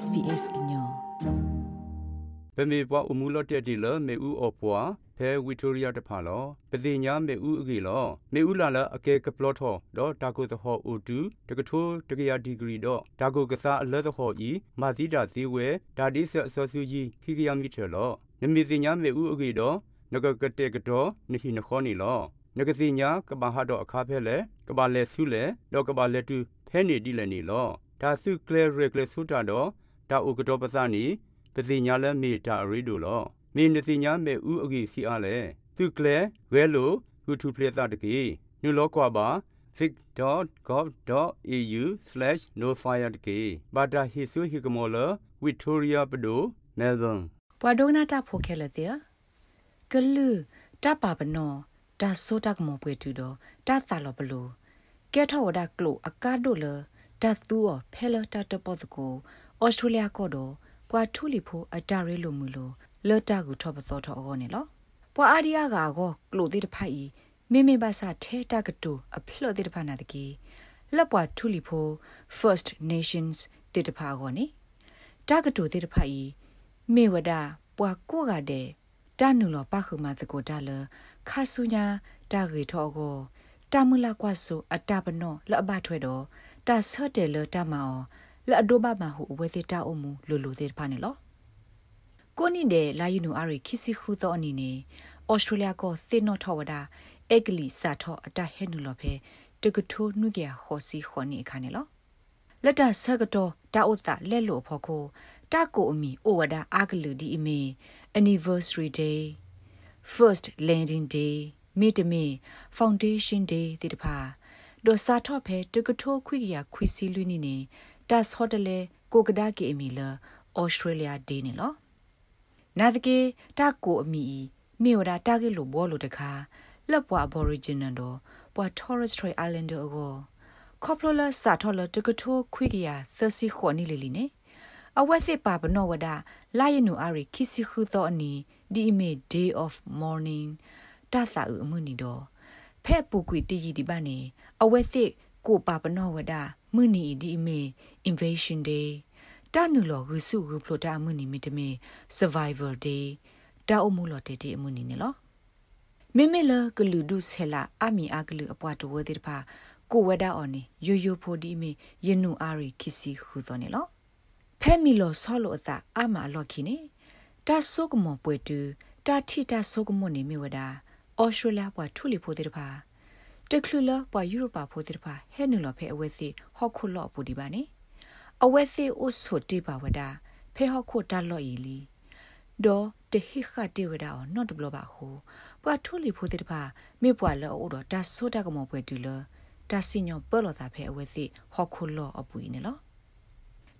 SBS ညောပမေပွားအမှုလော့တက်တီလမေဦးအပွားဖဲဝီတိုရီယာတဖာလောပတိညာမေဦးအကေလောမေဦးလာလအကေကပလော့ထောဒေါ်တာကိုသဟောအိုတူတကထိုးတကရာဒီဂရီတော့ဒါကိုကစားအလဲသဟောဤမာသီတာဇီဝဲဒါဒီဆအစောဆူကြီးခိကရမီထေလောနမီတိညာမေဦးအကေတော့နဂကတဲ့ကတော့နိဟိနခောနီလောနဂစီညာကဘာဟာတော့အခါဖဲလေကဘာလဲဆူလေတော့ကဘာလဲတူဖဲနေဒီလည်းနေလောဒါစုကလေရကလေဆူတာတော့ ဒါဥကတော့ပစနီပစီညာလဲမေတာရီဒိုလောမေနစီညာမေဥအဂီစီအားလဲသူကလေဝဲလိုဟူထူပလက်တာတကေညလောကွာပါ vic.gov.au/nofire တကေဘာတာဟီဆူဟီကမောလဝီတိုရီယာပဒိုမဲလ်ဘန်ပွာဒိုနာတာဖိုခဲလတဲ့ကလူတပါပနောဒါဆိုတက်မောပွေတူတော့တတ်တာလောဘလို့ကဲထော်ဒါကလိုအကားတို့လတတ်သူောဖဲလတတ်ပေါ်တကို ဩစတြေးလျကောတော့ကွာထူလီဖိုအတာရဲလိုမူလို့လော့တာကူထော့ပသောထောအောနေလောပွာအာဒီယာကာကောကလိုတိတဖိုက်ဤမေမေဘာစာထဲတကတူအဖလော့တိတဖနာတကီလက်ပွာထူလီဖို First Nations တိတဖာကောနေတကတူတိတဖိုက်ဤမေဝဒပွာကိုကတဲ့တနုလောပခုမသကိုတလခါဆုညာတရီထောကိုတမလာကွာဆုအတပနောလအဘထွဲတော့တဆော့တယ်လတမော လအဒိုဘမဟုဝေစီတာအမှုလိုလိုသေးဖာနေလောကိုနိတဲ့လာယူနူအရီခီစီခုသောအနေနဲ့ဩစတြေးလျကိုသေနောထောဝဒါအက်ကလီစာထောအတဟဲနူလောဖဲတကထိုးနုကရခေါ်စီခေါ်နေခါနေလောလက်တာဆကတော့တာဥတာလက်လို့ဖို့ကိုတကိုအမီအိုဝဒါအာဂလူဒီအမီ anniversary day first landing day meet me foundation day တိတဖာဒေါ်စာထော့ဖဲတကထိုးခွိကရခွီစီလူနီနေ တက်ဟော့တလေကိုကဒါကေအမီလာဩစတြေးလျဒေးနေလောနာတကေတာကိုအမီမြေဝဒတာကေလိုဘောလိုတခါလက်ပွား aboriginal တော့ပွာ Torres Strait Islander ကိုခေါပလိုလာစာထော်လတကထိုးခွိကရသစီခေါ်နေလေလီနေအဝက်စစ်ပါဘနောဝဒလာယနူအရိခိစီခုသောအနီဒီအမေ day of morning တသအမှုနီတော့ဖဲ့ပူကွီတီကြီးဒီပါနေအဝက်စစ်ကိုပါပနောဝဒမှုနီဒီအမေ invasion day တနုလောဂုစုဂုဖလိုတာမှုနီမီတမေ survivor day တာအမှုလောတေတီအမှုနီနေလောမေမေလကလူဒုဆဲလာအမီအကလူအပွားတဝဲတိဖာကိုဝဒအော်နီယိုယိုဖိုဒီမီယနုအာရီခီစီဟူသောနေလောဖဲမီလောဆောလောအသာအမလော်ခီနေတာဆုကမောပွေတူတာထီတာဆုကမောနေမြဝဒါအော်စတြေးလျပွားထူလီဖိုတိဖာတကလူလပွားယူရိုပါဖိုတိဖာဟဲနုလောဖဲအဝဲစီဟော့ခုလော့ပူဒီပါနေ အဝဲစီအိုဆိုတေပါဝဒါဖဲဟော့ခုတာလော့ဤလီဒေါ်တဟိခတေဝဒါအော်နော့တဘလပါခုပွားထူလီဖိုတိဖာမေပွားလောအိုတော့တာဆိုတာကမောပွေတူလတာစီညောပလောတာဖဲအဝဲစီဟော့ခုလော့အပူနေလော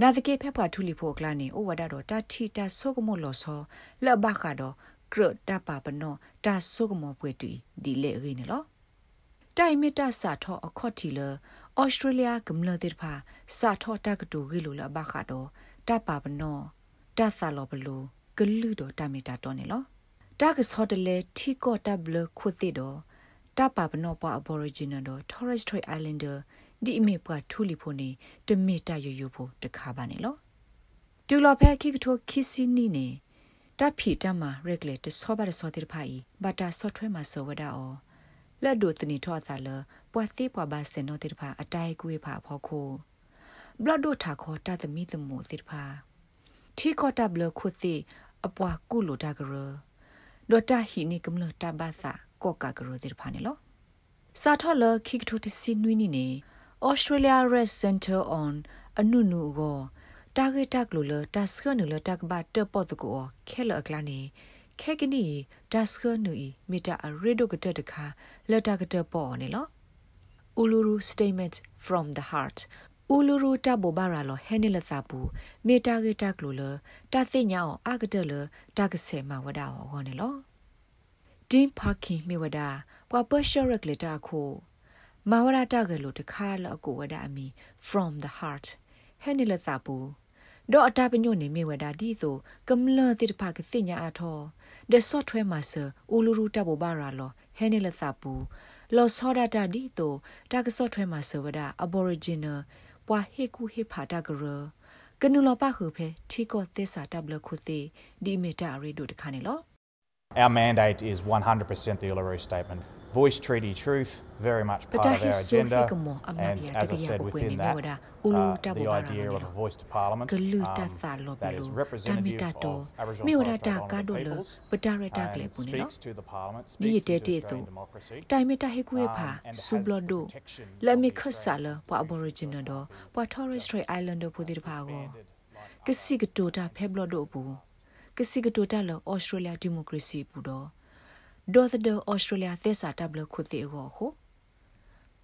နာသကေဖက်ပွားထူလီဖိုကလာနေဩဝဒါတော့တာထီတာဆုကမောလောဆောလဘခါတော့ကရတပါပနောတာဆုကမောပွေတူဒီလေရင်းနော် တိုင်မီတာစာထောအခေါ်တီလဩစတြေးလျကမ္လတိဖာစာထောတကတူဂီလိုလဘခါတော့တပါပနောတဆာလောဘလိုဂလူတော့တမီတာတော့နေလောတကဆောတလေထီကောတဘလခုတိတော့တပါပနောပွား Aboriginal တော့ Torres Strait Islander ဒီအမေပွားထူလီဖို့နေတမီတရရဖို့တခါပါနေလောတူလော်ဖဲခိကထိုခီစီနီနေတပ်ဖီတမရက်လေတဆောပါတဆောတိဖိုင်ဘတာဆော့ထွဲမှာဆောဝဒါအော လက်ဒိုတနီထောအသာလပွားသေးပွားပါစင်နောတိဖာအတိုင်ကွေးဖာဖောခိုဘလဒိုထာခေါ်တသမီသမိုတိဖာထီခေါ်တဘလခုသိအပွားကုလိုတာကရဒိုတာဟီနီကမလတာဘာသာကောကာကရတိဖာနေလောစာထောလခိကထိုတစီနွီနီနေ Australia Red Center on အနုနုကိုတာဂက်တက်လိုလတာစခနလတက်ဘတ်တပတ်ကိုခဲလအကလာနေ ခဲကနီဒါစခနူဤမီတာအရီဒိုကတတခါလက်တာကတပေါ်နေလော Uluru statement from the heart Uluru တဘောဘာရာလောဟဲနေလစာပူမီတာဂက်တက်လိုလတာသိညာအောင်အကတလတာကဆေမဝဒါဟောနေလော Dean Parking မြေဝဒါကွာပရှရက်လက်တာခိုမဝရတာကလိုတခါလအကိုဝဒအမီ from the heart ဟဲနေလစာပူ ဒေါ်အတာပညိုနေမေဝဒါဒီဆိုကမလတိတဖကစိညာအထောဒဆော့ထွဲမှာဆူလူရူတဘဘာရာလောဟဲနေလစာပူလောဆောဒတာဒီတိုတာကဆော့ထွဲမှာဆဝဒါ aboriginal ပွာဟေကူဟေဖာတာကရကနူလပခုဖဲထီကောသစ္စာတပ်လခုသေးဒီမီတာရီဒိုတခါနေလော Our mandate is 100% the Uluru Statement. Voice treaty truth, very much part of our agenda. And as I said, within that, uh, the idea of a voice to Parliament um, that is representative of Aboriginal and Torres Strait Islander peoples and speaks to the Parliament, speaks to Australian democracy. တိုင်မီတာဟေကွေဖာဆူဘလဒိုလက်မီခဆာလပွာအဘော်ရီဂျင်နယ်တော့ပွာ Torres Strait Islander ပူဒီဖာကိုကစီကတိုတာဖဲဘလဒိုဘူး ဒီမိုကရေစီပူတော့ဒေါ်သဒဩစတြေးလျသစ္စာတပ်လခုတေကိုခု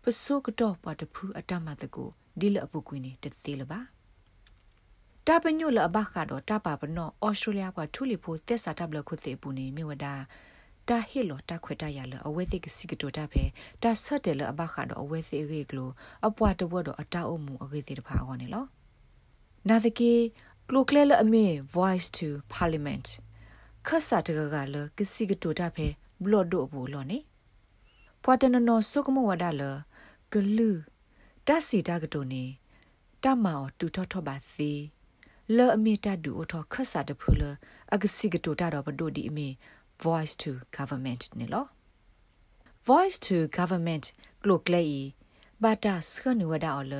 ပစုကတော့ပတ်တဖူးအတမတကူဒီလအပုကွင်းနေတသေးလပါတပညိုလအဘခါတော့တပါပနောဩစတြေးလျကထူလီဖိုသစ္စာတပ်လခုတေပူနေမြဝဒါတာဟီလိုတာခွေတရလအဝဲသိကစီကတိုတာဖဲတာဆက်တယ်လအဘခါတော့အဝဲစီရေကလိုအပွားတဘွတ်တော့အတာအုံမူအဂေတိတဖာကောနေလောနာတကေကလိုကလဲလအမေ voice to parliament ခဆာတကကလကစီကတိုတာဖဲ ဘလော့ဒိုဘူးလောနေပွာတနနောဆုကမဝဒါလဂလူတစီတာကတိုနေတမောင်တူထောထောပါစီလောအမီတဒူအထောခဆာတဖူလအကစီကတိုတာတော့ဘဒိုဒီအမီ voice to government နေလော voice to government ကလုကလေဘာတာစခနဝဒါအလ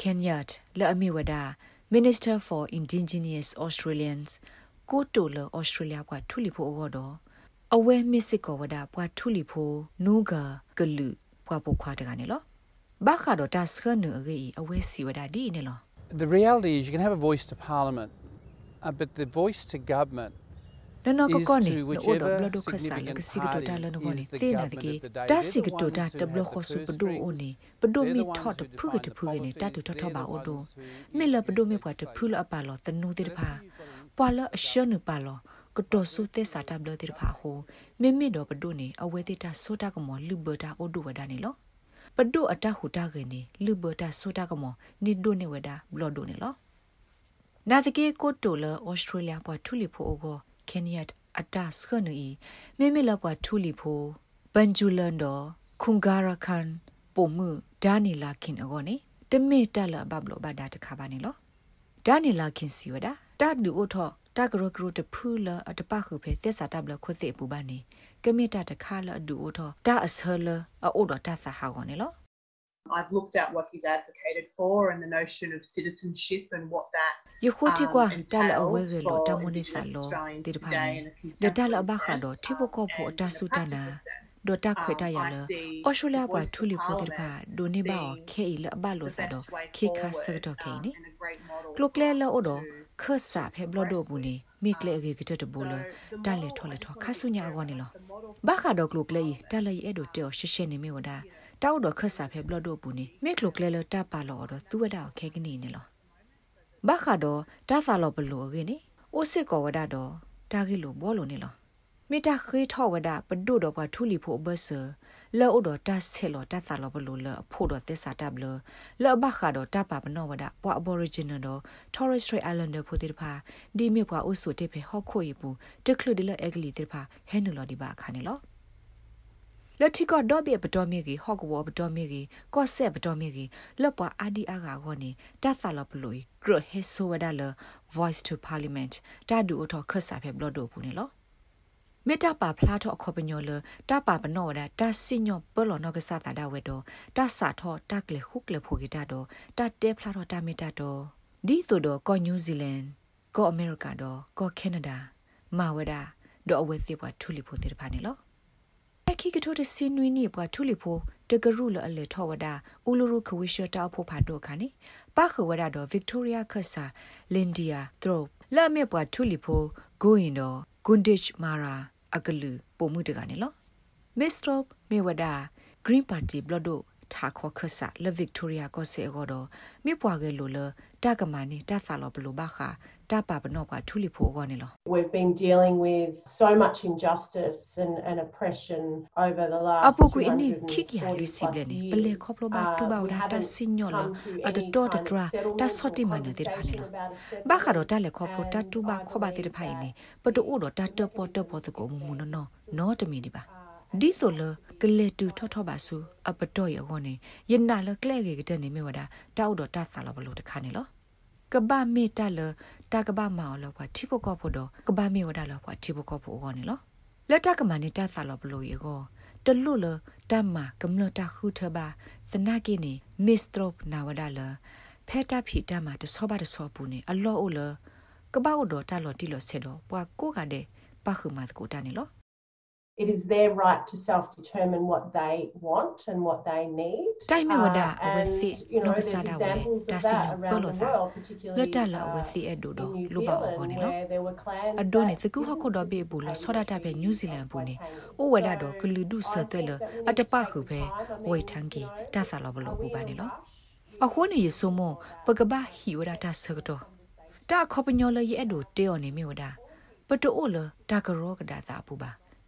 Kenyat လောအမီဝဒါ Minister for Indigenous Australians ကိုတိုလ Australia ကထူလီဖို့အော်တော့ အဝဲမစ်စစ်ကောဝဒပွားထူလီဖိုနူဂါကလူပွားပိုခွာတကနေလောဘာခါတော့တတ်စခနအဂေအဝဲစီဝဒဒီနေလော The reality is you can have a voice to parliament uh, but the voice to government နနကကောနေနိုဒဘလဒခဆာလကစီကတိုတာလနကောနေတေနာတကေတာစီကတိုတာတဘလခဆုပဒိုအိုနေပဒိုမီထော့တဖုကတဖုကနေတတူထော့ထော့ပါအိုဒိုမေလပဒိုမေပွားတဖုလအပါလောတနူတေတဖာပွာလအရှနပါလော ကတော်ဆုတဲ့စာတပ်လို့တဲ့ဖာဟိုမိမိတော့ပဒုနေအဝဲတဲ့တာဆိုတာကမောလူဘတာအိုဒုဝဒနေလောပဒုအတဟူတာကနေလူဘတာဆိုတာကမောနိဒုနေဝဒဘလော့ဒုနေလောနာတကေကိုတိုလဩစတြေးလျပွားထူလီဖိုအိုကိုကန်ယတ်အတစခနီမိမိလပွားထူလီဖိုဘန်ဂျူလန်ဒိုခုန်ဂါရာခန်ပုံမှုဒါနီလာခင်အကောနေတမေတလဘဘလဘဒါတခါပါနေလောဒါနီလာခင်စီဝဒတာဒူအိုထော တာဂရဂရတဖူလအတပခုဖေသက်စာတပ်လခွစေပူပါနေကမေတာတခါလအဒူအိုထောတာအဆလအိုဒတာစာဟာကောနေလော I've looked at what he's advocated for and the notion of citizenship and what that ယခုတိကွာတလအဝဲကလောတမနိဆာလောတိတဖာနေဒတလအဘခါတော့တိဘကောဖို့အတဆုတနာဒတာခွေတရလအော်စတြေးလျကထူလီဖိုတိဖာဒိုနေဘာခေလအဘလောဆာတော့ခေခါဆတော့ခေနေကလုကလဲလောတော့ ခဆာဖဲဘလဒိုဘူးနေမိကလေအကေကတတဘူလတလေထော်လေထော်ခါဆုညာကောနေလောဘာခါတော့ကလုကလေတလေအဲ့ဒိုတေရှရှနေမေဝဒါတောက်တော့ခဆာဖဲဘလဒိုဘူးနေမိကလုကလေလတပါလောတော့သူဝဒါခဲကနေနေလောဘာခါတော့တာသာလောဘလိုအကေနေအိုစစ်ကောဝဒါတော့တာဂီလိုဘောလိုနေလော မေတာခေထောဝဒပဒုတော့ဘထူလီဖို့ဘဆလောအိုတော့တတ်ဆဲလောတတ်စာလောဘလိုလဖို့တော့သစ္စာတပ်လလောဘခါတော့တပါပနောဝဒပွာအဘော်ရီဂျင်နယ်တော့ Torres Strait Islander ဖို့တိဖာဒီမြေပွာအိုဆိုတေဖေဟော့ခွေပူတခလူဒီလအဂလီတိဖာဟဲနလောဒီပါခါနေလောလက်တီကတော့ဘေပတော်မီကြီးဟော့ကဝပတော်မီကြီးကော့ဆက်ပတော်မီကြီးလောပွာအာဒီအာဂါကောနေတတ်စာလောဘလိုဂရဟေဆိုဝဒလ voice to parliament တာဒူအထောခဆာဖေဘလော့ဒိုပူနေလော မေတ္တာပါဖလားထောအခေါ်ပညောလတပါပနောဒတာစညောပလောနောကစားတာဒဝေတောတဆာထောတကလေခုကလေဖိုဂီတာတော့တတဲဖလားထောတမေတ္တာတော့ဒီဆိုတော့ကောနယူးဇီလန်ကောအမေရိကတော့ကောကနေဒါမာဝဒါတော့အဝဲစီပွားထူလီဖိုတေတပါနေလောအခီကထိုတစင်နွီနီပွားထူလီဖိုတကရုလအလေထောဝဒါဥလူရုခဝိရှတာဖို့ဖာတော့ခါနေပါခဝဒါတော့ဗစ်တိုးရီယာခဆာလင်ဒီယာသရိုလာမေပွားထူလီဖိုဂိုရင်တော့ဂွန်ဒစ်မာရာ အကလူပုံမှုတကနေလောမစ္စထပ်မေဝဒါ Green Party ဘလဒိုထာခောခဆာလဗစ်တိုးရီယာကိုစေဂောဒမြေပွားကလေးလိုလတကမာနီတဆာလောဘလိုဘာခာ တပါပနောကထူလီဖိုကောနေလော We've been dealing with so much injustice and, and oppression over the last အပုကွေအနိခိကယာလီစီဘလနေပလေခေါပလိုဘာတူဘာဝဒါတစညောလအတတော်တဒရာတဆော့တီမနတဲ့ဖာနေလောဘာခါတော့တလေခေါပလိုတတူဘာခေါဘာတဲ့ဖိုင်နေပတူအိုတော့တတပေါ်တပေါ်တကိုမမူနော်နော်တမီဒီပါဒီဆိုလကလေတူထောထောပါဆူအပတော့ရောနေယနာလကလဲကေကတဲ့နေမြဝတာတောက်တော့တဆာလဘလို့တခါနေလော ကဘာမေတလတာကဘာမောလဘတိပကောဖို့တော့ကဘာမေဝဒါလဘတိပကောဖို့ဟောနေလောလက်တကမနေတာဆာလဘလို့ရေကိုတလူလတမကမ္လတာခုထဘာစနာကိနေမစ္စထရောနာဝဒါလဖဲတာဖီတမတဆောပါတဆောပူနေအလောအိုလကဘာအိုတော့တလော်တီလော်ဆေတော့ပွာကိုကတဲ့ပခုမတ်ကိုတနေလော it is their right to self-determine what they want and what they need. Time uh, wada awasi no sada we dasino tolo sa. Lata la awasi edo do lo ba o ne lo. Ado ne siku hako do be bu lo soda ta be New Zealand bu ne. O wada do kuludu sa twe lo atapa hu be wai thangi ta sa lo blo bu ba ne lo. အခုနေရဆိုမပကဘာဟီဝဒ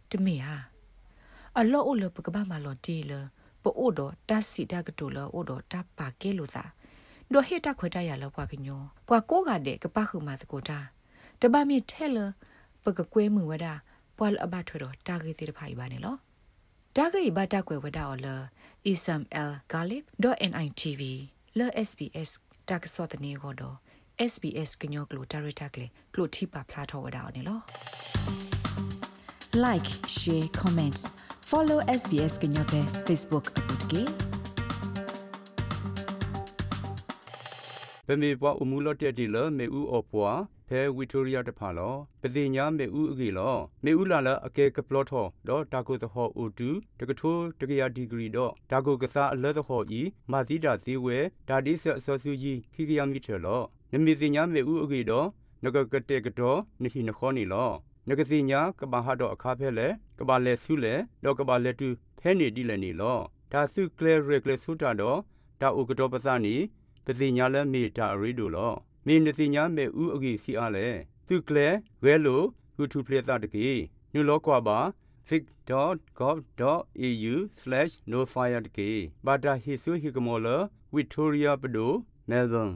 တာဆကတော့တာခေါပညောလရဲ့အဒိုတေော်နေမြေဝဒပတိုလတာကရောကဒါသာပူပါတမေဟာအလောအိုလပကဘာမလောတီလပိုအိုဒတာစီတာကတူလအိုဒတာပါကဲလို့သာဒိုဟေတာခွေတရလောပွားကညောပွာကိုကတဲ့ကပခုမသကိုတာတပမီထဲလပကကွဲမှုဝဒပွာလအဘထွေတော့တာဂေစီတဖိုင်ပါနေလောတာဂေဘတာကွယ်ဝဒအော်လ isam l galip.nitv လ sbs တက်ဆော့တနေကိုတော့ SBS ကညောကလိုတာရတာကလေကလိုတိပါဖလာထောဝဒါနေလော like share comments follow SBS ကညောပဲ Facebook အပုတ်ကေပမေပွားအမှုလော့တက်တီလမေဦးအော်ပွားဖဲဝီတိုရီယာတဖာလောပတိညာမေဦးအကေလောမေဦးလာလအကေကပလော့ထောဒေါ်တာကိုသဟောအိုတူတကထိုးတကရာဒီဂရီဒေါ်တာကိုကစားအလတ်သဟောဤမာသီတာဇီဝဲဒါဒီဆအစောဆူကြီးခိကရမီထေလောနမီတိညာမေဦးအကေဒေါ်နဂကတဲ့ကဒေါ်နိဟိနခောနီလော နဂစီညာကဘာဟာတော့အခါဖဲလေကဘာလဲဆုလေတော့ကဘာလဲတူဖဲနေတိလည်းနေလောဒါစုကလဲရကလဲဆုတာတော့ဒါဥကတော်ပစနီပစီညာလဲမေတာရီဒိုလောမေနစီညာမေဥအဂီစီအားလေသူကလဲဝဲလိုဟူထူပလက်တာတကီနူလောကွာပါ vic.gov.au/nofire တကီဘာတာဟီဆူဟီကမောလ Victoria Pado Melbourne